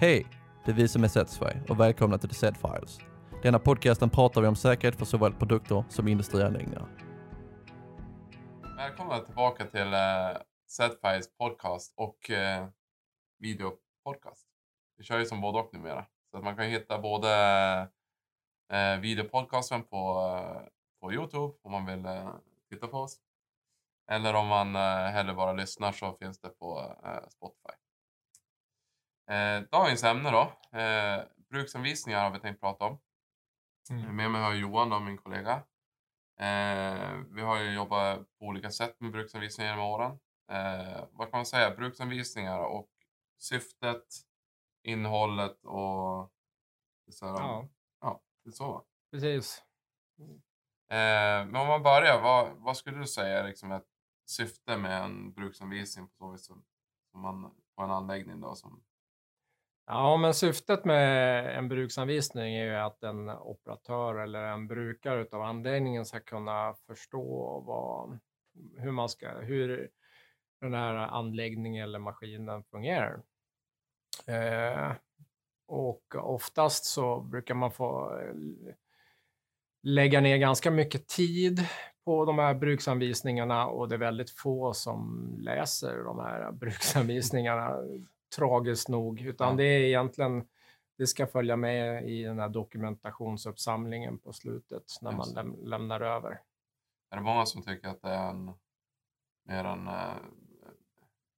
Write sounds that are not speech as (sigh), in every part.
Hej! Det är vi som är Setsverige och välkomna till The Set Files. Denna podcasten pratar vi om säkerhet för såväl produkter som industrianläggningar. Välkomna tillbaka till eh, uh, Setfiles podcast och eh, uh, videopodcast. Vi kör ju som både och numera. Så att man kan hitta både eh, uh, videopodcasten på, uh, på Youtube om man vill uh, titta på oss. Eller om man uh, hellre bara lyssnar så finns det på Spotify. Uh, dagens ämne då. Uh, bruksanvisningar har vi tänkt prata om. Mm. Med mig har jag Johan, då, min kollega. Eh, vi har ju jobbat på olika sätt med bruksanvisningar genom åren. Eh, vad kan man säga? Bruksanvisningar och syftet, innehållet och... Så här, Ja, ja, det är så. va? precis. Eh, men om man börjar, vad, vad skulle du säga är liksom ett syfte med en bruksanvisning på så vis som, som man, på en anläggning då? Som, Ja, men syftet med en bruksanvisning är ju att en operatör eller en brukare av anläggningen ska kunna förstå vad, hur, man ska, hur den här anläggningen eller maskinen fungerar. Eh, och oftast så brukar man få eh, lägga ner ganska mycket tid på de här bruksanvisningarna och det är väldigt få som läser de här bruksanvisningarna, tragiskt nog, utan det är egentligen, det ska följa med i den här dokumentationsuppsamlingen på slutet när man läm- lämnar över. är det många som tycker att det är en mer en eh,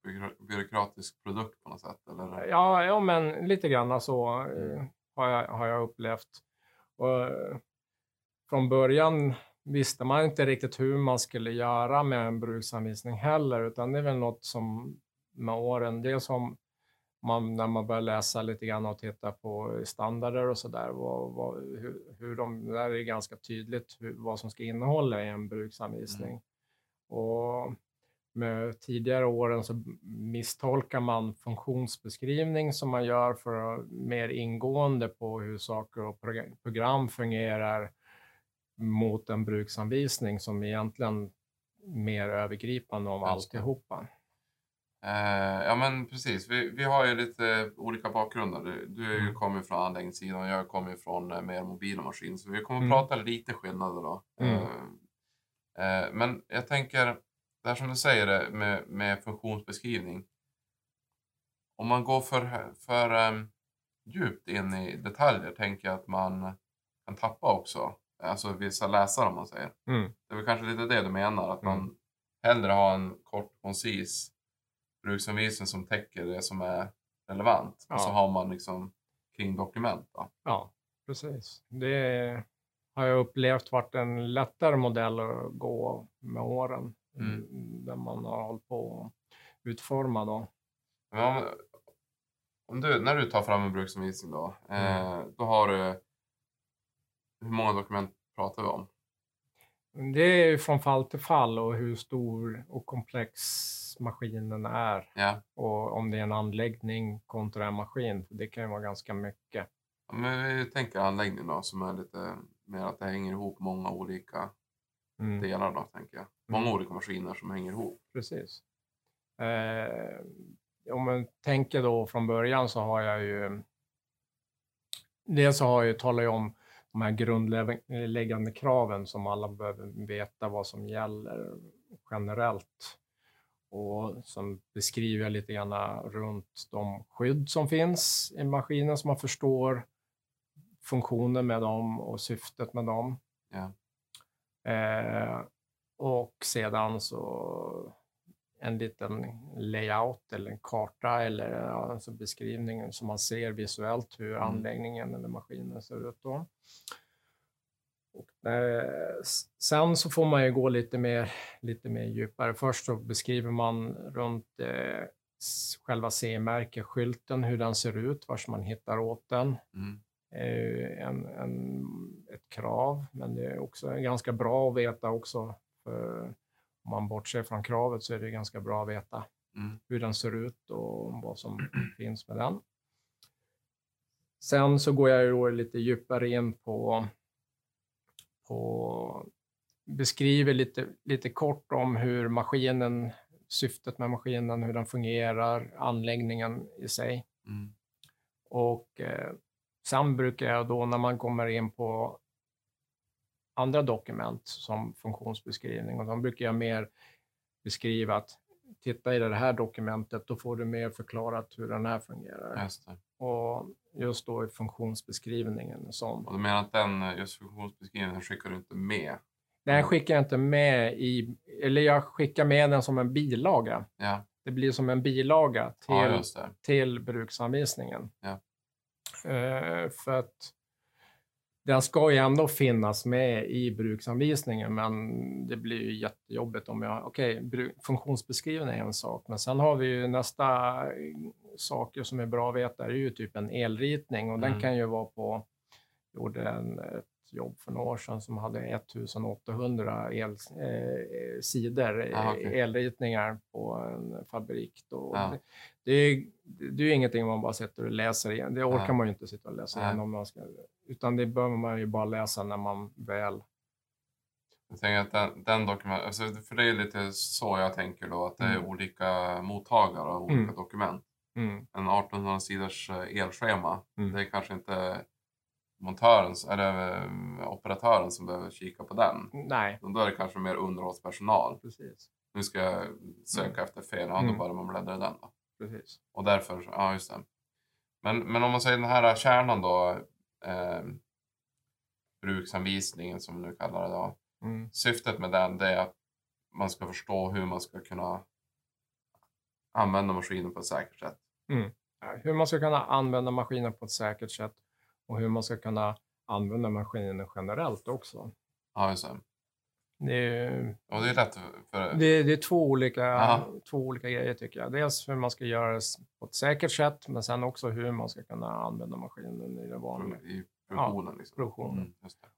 byråkra- byråkratisk produkt på något sätt? Eller? Ja, ja men lite grann så eh, Mm. har, jag, har jag upplevt. Och, eh, från början visste man inte riktigt hur man skulle göra med en bruksanvisning heller, utan det är väl något som med åren, det är som man, när man börjar läsa lite grann och titta på standarder och sådär, vad, vad, hur, hur de, där är det ganska tydligt hur, vad som ska innehålla i en bruksanvisning. Och med tidigare åren så misstolkar man funktionsbeskrivning som man gör för att mer ingående på hur saker och prog- program fungerar mot en bruksanvisning som egentligen mer övergripande om alltihopa. Eh, ja men precis, vi, vi har ju lite olika bakgrunder. Du, du Mm. kommer från anläggningssidan och jag kommer från eh, mer mobila maskiner. Så vi kommer Mm. prata lite skillnader då. Mm. Eh, eh, men jag tänker, det här som du säger det, med, med funktionsbeskrivning. Om man går för, för em, djupt in i detaljer tänker jag att man kan tappa också. Alltså vissa läsare om man säger. Mm. Det är väl kanske lite det du menar, att man Mm. hellre har en kort, koncis bruksanvisning som täcker det som är relevant. Och så Ja. har man liksom kring dokument. Då. Ja, precis. Det har jag upplevt varit en lättare modell att gå med åren. Mm. Där man har hållit på att utforma då. Om, om du, när du tar fram en bruksanvisning då, eh, då har du... Hur många dokument pratar vi om? Det är från fall till fall och hur stor och komplex maskinen är. Ja, Och om det är en anläggning kontra en maskin. Det kan ju vara ganska mycket. men vi tänker anläggning då som är lite mer att det hänger ihop många olika Mm. delar då, tänker jag. Många Mm. olika maskiner som hänger ihop. Precis. Eh, om man tänker då från början så har jag ju... Dels så har jag ju talat om de här grundläggande kraven som alla behöver veta vad som gäller generellt. Och som beskriver jag lite grann runt de skydd som finns i maskinen så man förstår funktionen med dem och syftet med dem. Ja. Eh, och sedan så en liten layout eller en karta eller alltså beskrivningen som man ser visuellt hur Mm. anläggningen eller maskinen ser ut då. Och, eh, s- sen så får man ju gå lite mer, lite mer djupare. Först så beskriver man runt eh, själva CE-märkeskylten, hur den ser ut, var man hittar åt den Mm. ju en, en, ett krav, men det är också ganska bra att veta också. För om man bortser från kravet så är det ganska bra att veta Mm. hur den ser ut och vad som (clears throat) finns med den. Sen så går jag ju lite djupare in på, på beskriver lite, lite kort om hur maskinen, syftet med maskinen, hur den fungerar, anläggningen i sig. Mm. Och eh, sen brukar jag då när man kommer in på andra dokument som funktionsbeskrivning, och då brukar jag mer beskriva att titta i det här dokumentet, då får du mer förklarat hur den här fungerar. Och just då i funktionsbeskrivningen. Som, Och du menar att den just funktionsbeskrivningen skickar du inte med? den skickar jag inte med i, eller jag skickar med den som en bilaga. Ja, Det blir som en bilaga till, ja till bruksanvisningen. Ja. Eh, för att den ska ju ändå finnas med i bruksanvisningen, men det blir ju jättejobbigt om jag... Okej, bru- funktionsbeskrivning är en sak, men sen har vi ju nästa eh, saker som är bra att veta, det är ju typ en elritning och den Mm. kan ju vara på... Jag gjorde en, ett jobb för några år sedan som hade 1800 el, eh, sidor, eh, Ah, okej. elritningar på en fabrik. Ja. Det, det, är, det är ingenting man bara sitter och läser igen. Det orkar Nej. man ju inte sitta och läsa igen. Om man ska, utan det bör man ju bara läsa när man väl... Jag tänker att den, den dokument, alltså för det är lite så jag tänker då, att det är Mm. olika mottagare och olika Mm. dokument. Mm, En 1800 sidors eh, elschema, Mm. det är kanske inte montören eller eh, operatören som behöver kika på den. nej, Då är det kanske mer underhållspersonal. precis. Nu ska jag söka efter fel, ja, då Mm. börjar man bläddra i den då. precis. Och därför, ja just det. Men, men om man säger den här kärnan då, eh, bruksanvisningen som vi nu kallar det då. Mm, Syftet med den är att man ska förstå hur man ska kunna använda maskinen på ett säkert sätt. Ja, Hur man ska kunna använda maskinen på ett säkert sätt och hur man ska kunna använda maskinen generellt också. Ja, just det. Det är, Och det är lätt för... det, det är två, olika, Ja. två olika grejer tycker jag. Dels hur man ska göra det på ett säkert sätt, men sen också hur man ska kunna använda maskinen i det vanliga i produktionen. liksom. produktionen. Mm.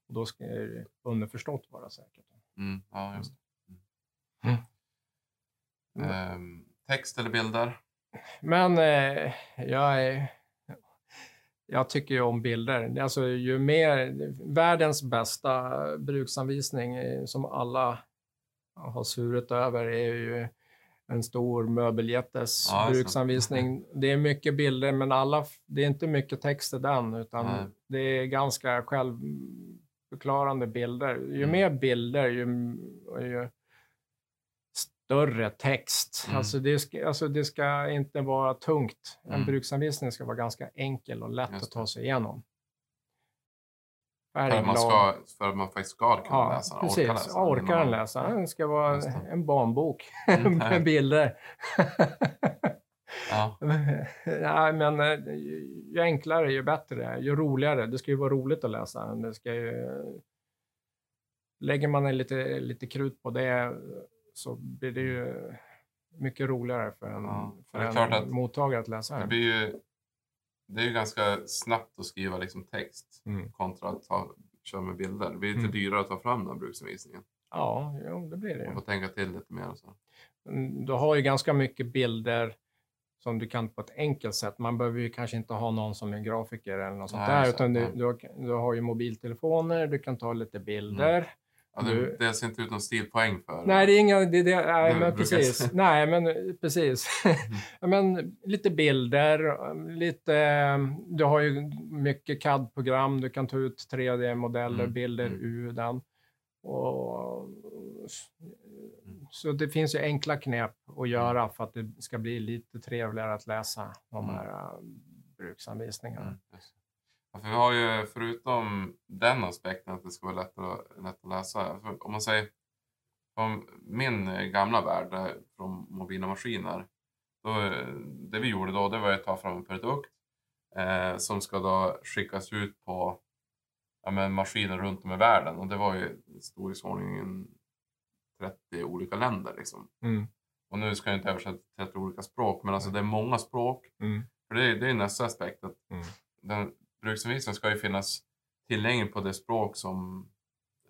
Och då ska det underförstått vara säkert. Mm, ja, just det. Mm. Ehm, text eller bilder? Men eh, jag, är, jag tycker ju om bilder. Alltså, ju mer, världens bästa bruksanvisning eh, som alla har svurit över är ju en stor möbeljättes Ja, bruksanvisning. (laughs) Det är mycket bilder, men alla, det är inte mycket text i den, utan Nej. det är ganska självförklarande bilder. Ju Mm. mer bilder, ju, ju större text. Mm. Alltså, det ska, alltså det ska inte vara tungt. En Mm. bruksanvisning ska vara ganska enkel och lätt att ta sig igenom. För man ska, för att man faktiskt ska kunna Ja, läsa den. precis. Orka läsa Orkar, den den läsa? Den ska vara en barnbok (laughs) Mm, (laughs) med bilder. Ja, (laughs) Nej, men eh, ju enklare, ju bättre, ju roligare. Det ska ju vara roligt att läsa. Det ska ju... Lägger man lite, lite krut på det så blir det ju mycket roligare för en, Ja, för en att mottagare att läsa det blir ju... Det är ju ganska snabbt att skriva liksom text Mm. kontra att ta, köra med bilder. Det blir lite Mm. dyrare att ta fram den bruksanvisningen. Ja, jo, det blir det Man får tänka till lite mer och så. Mm, Du har ju ganska mycket bilder som du kan på ett enkelt sätt. Man behöver ju kanske inte ha någon som är grafiker eller något sånt Nej, där, exakt, utan du, du, har, du har ju mobiltelefoner, du kan ta lite bilder. Ja, det Du- delas inte ut någon stilpoäng för... Nej, det är inga... Det, det, nej, Det men precis. Nej, men eh, precis. Ja, men lite bilder, lite... Du har ju mycket CAD-program, du kan ta ut 3D-modeller, Mm, bilder mm. ur den. Och, så det finns ju enkla knep att göra för att det ska bli lite trevligare att läsa de Mm. här uh, bruksanvisningarna. Ja, för vi har ju förutom den aspekten att det ska vara lätt att, lätt att läsa. För om man säger från min gamla värld eh, från mobila maskiner. Då, eh, det vi gjorde då det var att ta fram en produkt eh, som ska då skickas ut på ja, men maskiner runt om i världen. Och det var ju i storleksordningen 30 olika länder. Liksom. Mm. Och nu ska jag inte översätta till 30 olika språk, men alltså det är många språk. Mm. För det, är- det är nästa aspekt. Att Mm. den bruksanvisningen ska ju finnas tillgänglig på det språk som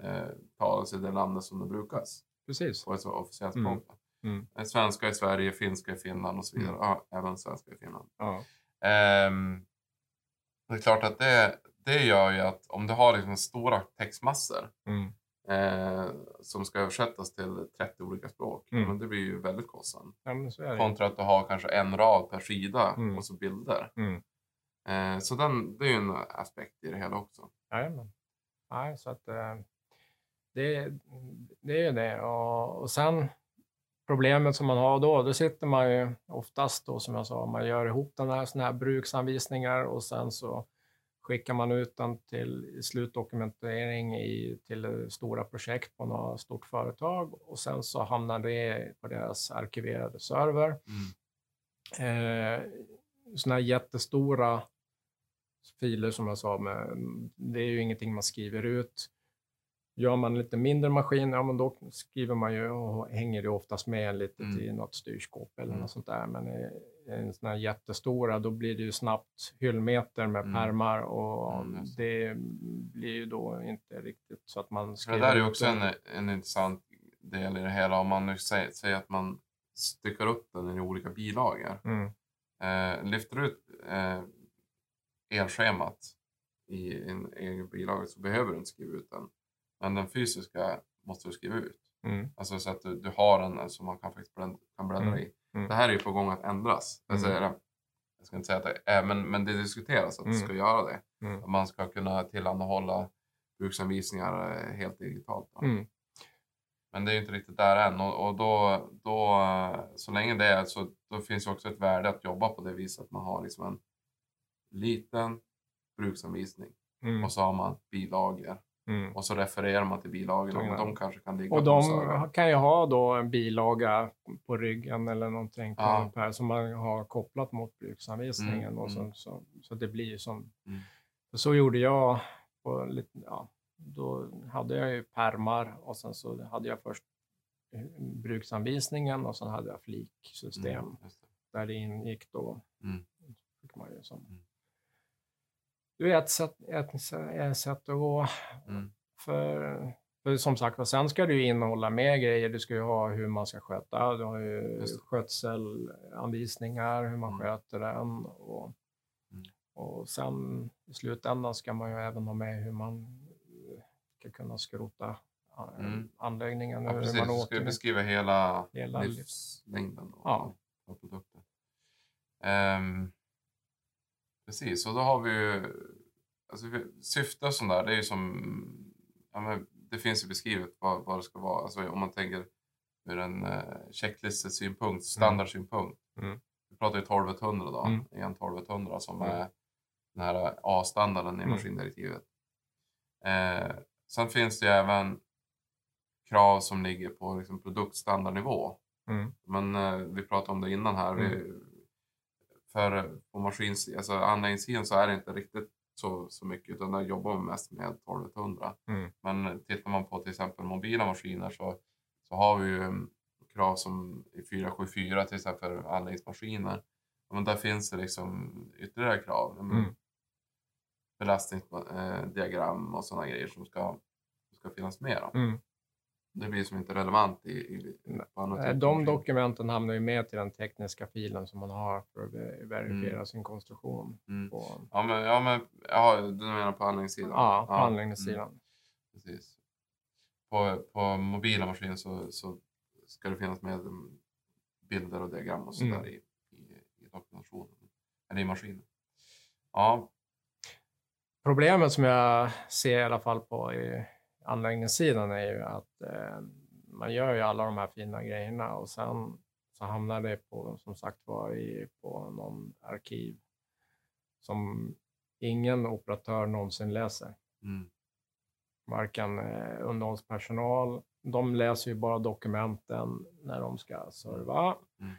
eh, talas i det landet som det brukas. Precis. På ett officiellt Mm. språk. Mm. Eh, Svenska i Sverige, finska i Finland och så vidare. Ja, även svenska i Finland. Ja. Ehm, det är klart att det, det gör ju att om du har liksom stora textmassor Mm. eh, som ska översättas till 30 olika språk. Mm. Men det blir ju väldigt kostsamt. Ja. Kontra att du har kanske en rad per sida Mm. och så bilder. Eh, så den, det är ju en aspekt i det hela också. Jajamän. Nej, så att eh, det, det är ju det. Och, och sen problemet som man har då, då sitter man ju oftast då som jag sa, man gör ihop den här, såna här bruksanvisningar och sen så skickar man ut den till slutdokumentering i, till stora projekt på något stort företag och sen så hamnar det på deras arkiverade server. Mm. Eh, såna här jättestora filer som jag sa, med, det är ju ingenting man skriver ut. Gör man lite mindre maskin, ja men då skriver man ju och hänger det oftast med lite Mm. till något styrskåp eller Mm. något sånt där. Men i, i en sån här jättestora, då blir det ju snabbt hyllmeter med Mm. pärmar och Mm, det. blir ju då inte riktigt så att man skriver det där är ju också en, en intressant del i det hela. Om man nu säger, säger att man styckar upp den i olika bilagor. Mm. Eh, lyfter ut eh, elschemat i en egen bilaga så behöver du inte skriva ut den. Men den fysiska måste du skriva ut. Mm. Alltså så att du, du har den som man kan faktiskt bländ, kan bläddra Mm. i. Mm. Det här är ju på gång att ändras. Alltså, Mm. eller, jag ska inte säga att det är, men, men det diskuteras att det Mm. ska göra det. Mm. Att man ska kunna tillhandahålla bruksanvisningar eh, helt digitalt. Mm. Men det är ju inte riktigt där än och, och då, då, så länge det är så då finns ju också ett värde att jobba på det viset att man har liksom en liten bruksanvisning Mm. och så har man bilagor Mm. och så refererar man till bilagorna och de kanske kan ligga Och de kan ju ha då en bilaga på ryggen eller någonting Ja. pär som man har kopplat mot bruksanvisningen. Mm, och så, mm. så, så det blir ju som... Mm. Så gjorde jag. På ja, då hade jag ju pärmar och sen så hade jag först eh, bruksanvisningen och sen hade jag fliksystem Mm, det. där det ingick då. Mm. Fick man ju som, Mm. Det är ett sätt, ett, sätt att gå. Mm. För, för som sagt var, sen ska det ju innehålla mer grejer. Du ska ju ha hur man ska sköta. Du har ju skötselanvisningar, hur man Mm. sköter den. Och, Mm. och sen i slutändan ska man ju även ha med hur man ska kunna skrota Mm. anläggningen. Ja, precis. man Du ska åter- beskriva hela, Hela liv- livslängden då, Ja. produkten. Ehm, precis, och då har vi ju... Alltså, syfte och sånt där, det är ju som... Ja, men det finns ju beskrivet vad, vad det ska vara. Alltså, om man tänker ur en uh, checklistesynpunkt, standardsynpunkt. Mm. Vi pratar ju 1200 då, Mm. en 1200 som Mm. är den här A-standarden i Mm. maskindirektivet. Eh, sen finns det ju även krav som ligger på liksom, produktstandardnivå. Mm. Men eh, vi pratade om det innan här. Vi, för på maskins, alltså anläggningssidan så är det inte riktigt så, så mycket utan där jobbar man mest med 1200. Mm. Men tittar man på till exempel mobila maskiner så, så har vi ju mm, krav som i 474 till exempel för anläggningsmaskiner. Men där finns det liksom ytterligare krav. Mm. Belastningsdiagram och sådana grejer som ska, som ska finnas med. Mm. Det blir som inte relevant i, i, på typer av De dokumenten hamnar ju med till den tekniska filen som man har för att ver- verifiera sin konstruktion. Mm. Ja, men, ja, men ja, du menar på anläggningssidan? ja, på Mm, anläggningssidan. precis. På, på mobila maskiner så, så ska det finnas med mm, bilder och diagram och sådär Mm. i, i, i dokumentationen. Eller i maskinen. Ja, Problemet som jag ser i alla fall på i anläggningssidan är ju att eh, man gör ju alla de här fina grejerna och sen så hamnar det på, som sagt var, i, på någon arkiv som ingen operatör någonsin läser. mm, Varken eh, underhållspersonal, de läser ju bara dokumenten när de ska serva. Mm.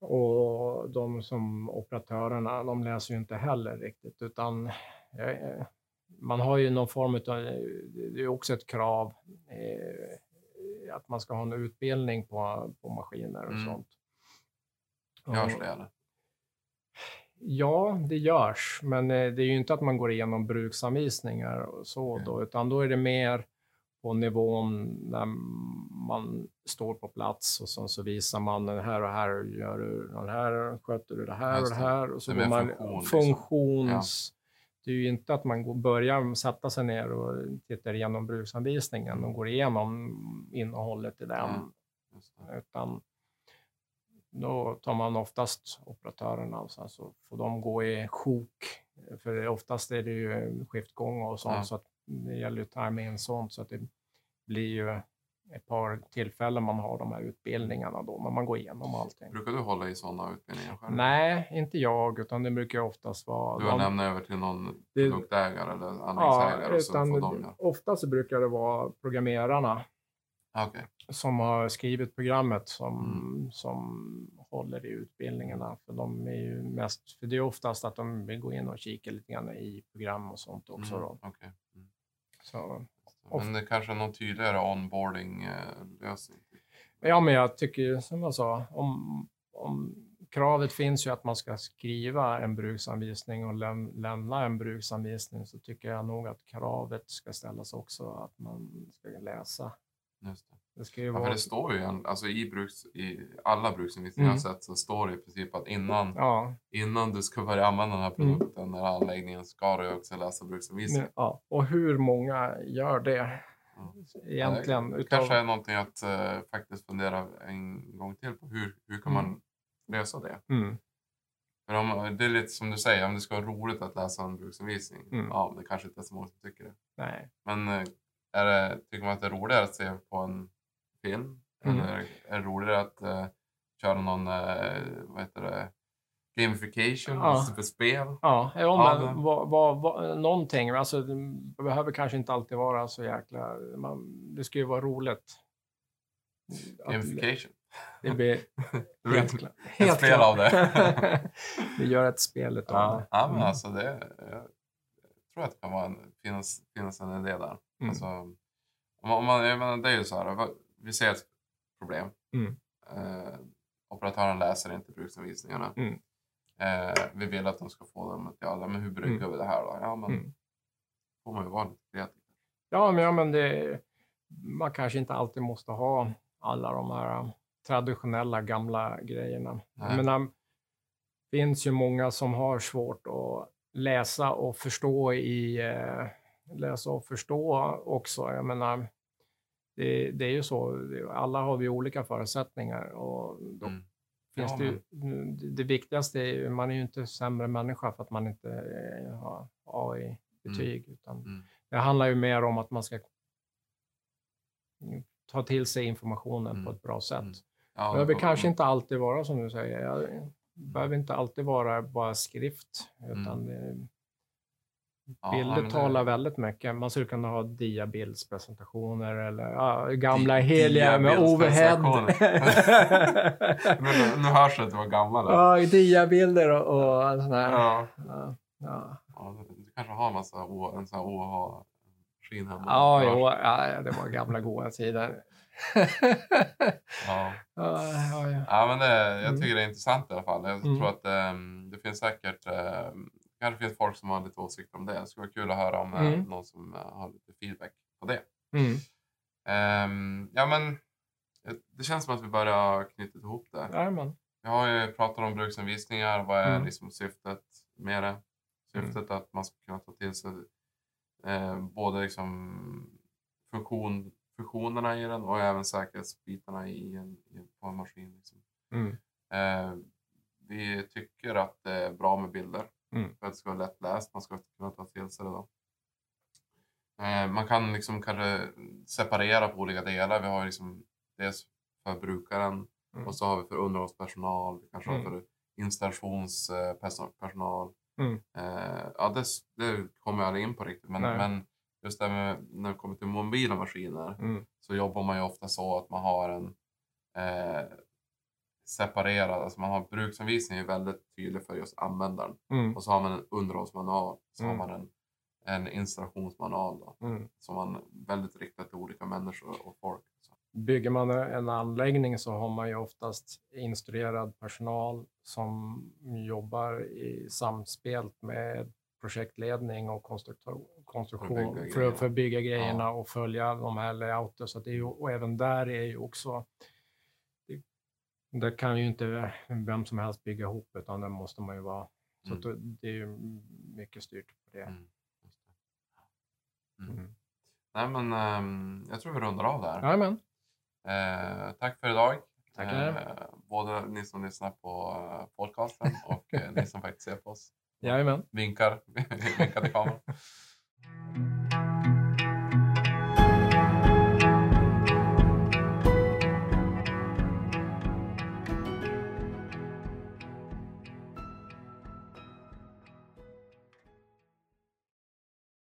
Och de som operatörerna, de läser ju inte heller riktigt, utan eh, man har ju någon form av, det är också ett krav eh, att man ska ha en utbildning på, på maskiner och Mm. sånt. görs det eller? Ja, det görs, men eh, det är ju inte att man går igenom bruksanvisningar och så Okej. då, utan då är det mer på nivån när man står på plats och sen så visar man den här och här gör du den här, sköter du det här och Just det det. här och så Det går man liksom. funktions... Det är ju inte att man går, börjar sätta sig ner och tittar igenom bruksanvisningen och går igenom innehållet i den, Mm. Utan då tar man oftast operatörerna och sen så får de gå i sjok. För oftast är det ju skiftgång och sånt, Ja. så att det gäller ju att tajma in sånt. Så att det blir ju ett par tillfällen man har de här utbildningarna då, när man går igenom allting. Brukar du hålla i sådana utbildningar själv? Nej, inte jag, utan det brukar oftast vara... Du har de- lämnat över till någon Det- produktägare eller Ja, anläggningsägare och så utan de göra? ofta så brukar det vara programmerarna Ah, Okej. som har skrivit programmet som, Mm. som håller i utbildningarna. För de är ju mest, för det är oftast att de vill gå in och kika lite grann i program och sånt också. Mm, Då. okej. Mm. Så, Men det kanske är någon tydligare onboarding-lösning? ja, men jag tycker som jag sa, om, om kravet finns ju att man ska skriva en bruksanvisning och läm, lämna en bruksanvisning så tycker jag nog att kravet ska ställas också att man ska läsa. Just det. Det ska ju Ja, vara... det står ju en, alltså i, bruks, i alla bruksanvisningar jag Mm. har sett så står det i princip att innan, Ja, innan du ska börja använda den här Mm. produkten eller anläggningen ska du också läsa bruksanvisningen. ja. Och hur många gör det egentligen? Det utav- kanske är någonting att eh, faktiskt fundera en gång till på. Hur, hur kan Mm. man lösa det? Mm. För om, det är lite som du säger, om det ska vara roligt att läsa en bruksanvisning. Mm. Ja, det kanske inte är så många som tycker det. Nej. Men eh, är det, tycker man att det är roligare att se på en film? Mm. Eller är det roligare att eh, köra någon, eh, vad heter det, gamification Ja. för spel? Ja, ja men vad, vad, vad, någonting. Alltså, det behöver kanske inte alltid vara så jäkla... Man, det ska ju vara roligt. Gamification. Det blir (laughs) helt klart. ett spel av det. (laughs) Vi gör ett spel av Ja, det. ja men Mm. alltså det, jag tror att det kan vara en, finnas, finnas en idé där. Mm. Alltså, om man, jag menar, det är ju så här, vi ser ett problem. Mm. Eh, operatören läser inte bruksanvisningarna. Mm. Eh, vi vill att de ska få dem att, ja, men hur brygger Mm. vi det här då? Ja, men Mm. får man ju vara lite kreativ. Ja, men, ja, men det, man kanske inte alltid måste ha alla de här um, traditionella gamla grejerna. Nej. Jag menar, det finns ju många som har svårt att läsa och förstå i eh, läsa och förstå också. Jag menar, det, det är ju så, alla har vi olika förutsättningar och då Mm. finns Ja, det, ju, det, viktigaste är ju, man är ju inte sämre människa för att man inte eh, har AI-betyg, utan Mm. det handlar ju mer om att man ska ta till sig informationen Mm. på ett bra sätt. Mm. Ja, behöver och- kanske inte alltid vara som du säger. Jag, det behöver inte alltid vara bara skrift, utan det, Mm. ja, bilder men det- talar väldigt mycket. Man skulle kunna ha diabildspresentationer eller ja, gamla Di- heliga med overhead. (laughs) nu, nu hörs det att du var gammal. där. ja, diabilder och, och sån här. Ja. Ja, ja. Ja, du kanske har en massa en sån här OH-maskin hemma? Ja, jo, ja, det var gamla goda tider. Ja. ja, ja, men det, jag Mm. tycker det är intressant i alla fall. Jag Mm. tror att ehm, det finns säkert eh, kanske finns folk som har lite åsikter om det. Det skulle vara kul att höra om eh, Mm. någon som eh, har lite feedback på det. Mm. Ehm, ja, men eh, det känns som att vi börjar knyta ihop det. Jajamän. Vi har ju pratat om bruksanvisningar. Vad är Mm. liksom syftet med det? Syftet att man ska kunna ta till sig eh, både liksom funktion, funktionerna i den och även säkerhetsbitarna i en, i, på en maskin. Liksom. Mm. Eh, vi tycker att det är bra med bilder Mm. för att det ska vara lättläst. Man ska kunna ta till sig det. Då. Eh, man kan liksom kanske separera på olika delar. Vi har liksom dels för brukaren Mm. och så har vi för underhållspersonal. Vi kanske har Mm. för installationspersonal. Mm. Eh, ja, det, det kommer jag aldrig in på riktigt. Men, men just det med när det kommer till mobila maskiner Mm. så jobbar man ju ofta så att man har en eh, separerad, alltså man har bruksanvisning är väldigt tydlig för just användaren. Mm. Och så har man en underhållsmanual, så Mm. har man en, en installationsmanual då, Mm. som man väldigt riktat till olika människor och folk. Så. Bygger man en anläggning så har man ju oftast instruerad personal som jobbar i samspel med projektledning och konstruktion bygga för, grejerna. för att bygga grejerna och följa de här layouter. Så att det är ju, och även där är ju också det kan ju inte vem som helst bygga ihop utan det måste man ju vara. Så Mm. det- är ju mycket styrt på det. Mm. Mm. Mm. Nej men ehm, jag tror vi rundar av där. Jajamän, Eh, tack för idag. Tackar. Eh, både ni som lyssnar på eh, podcasten och eh, ni som faktiskt ser på oss. (laughs) Jajamän. Vinkar, (laughs) vinkar till kameran.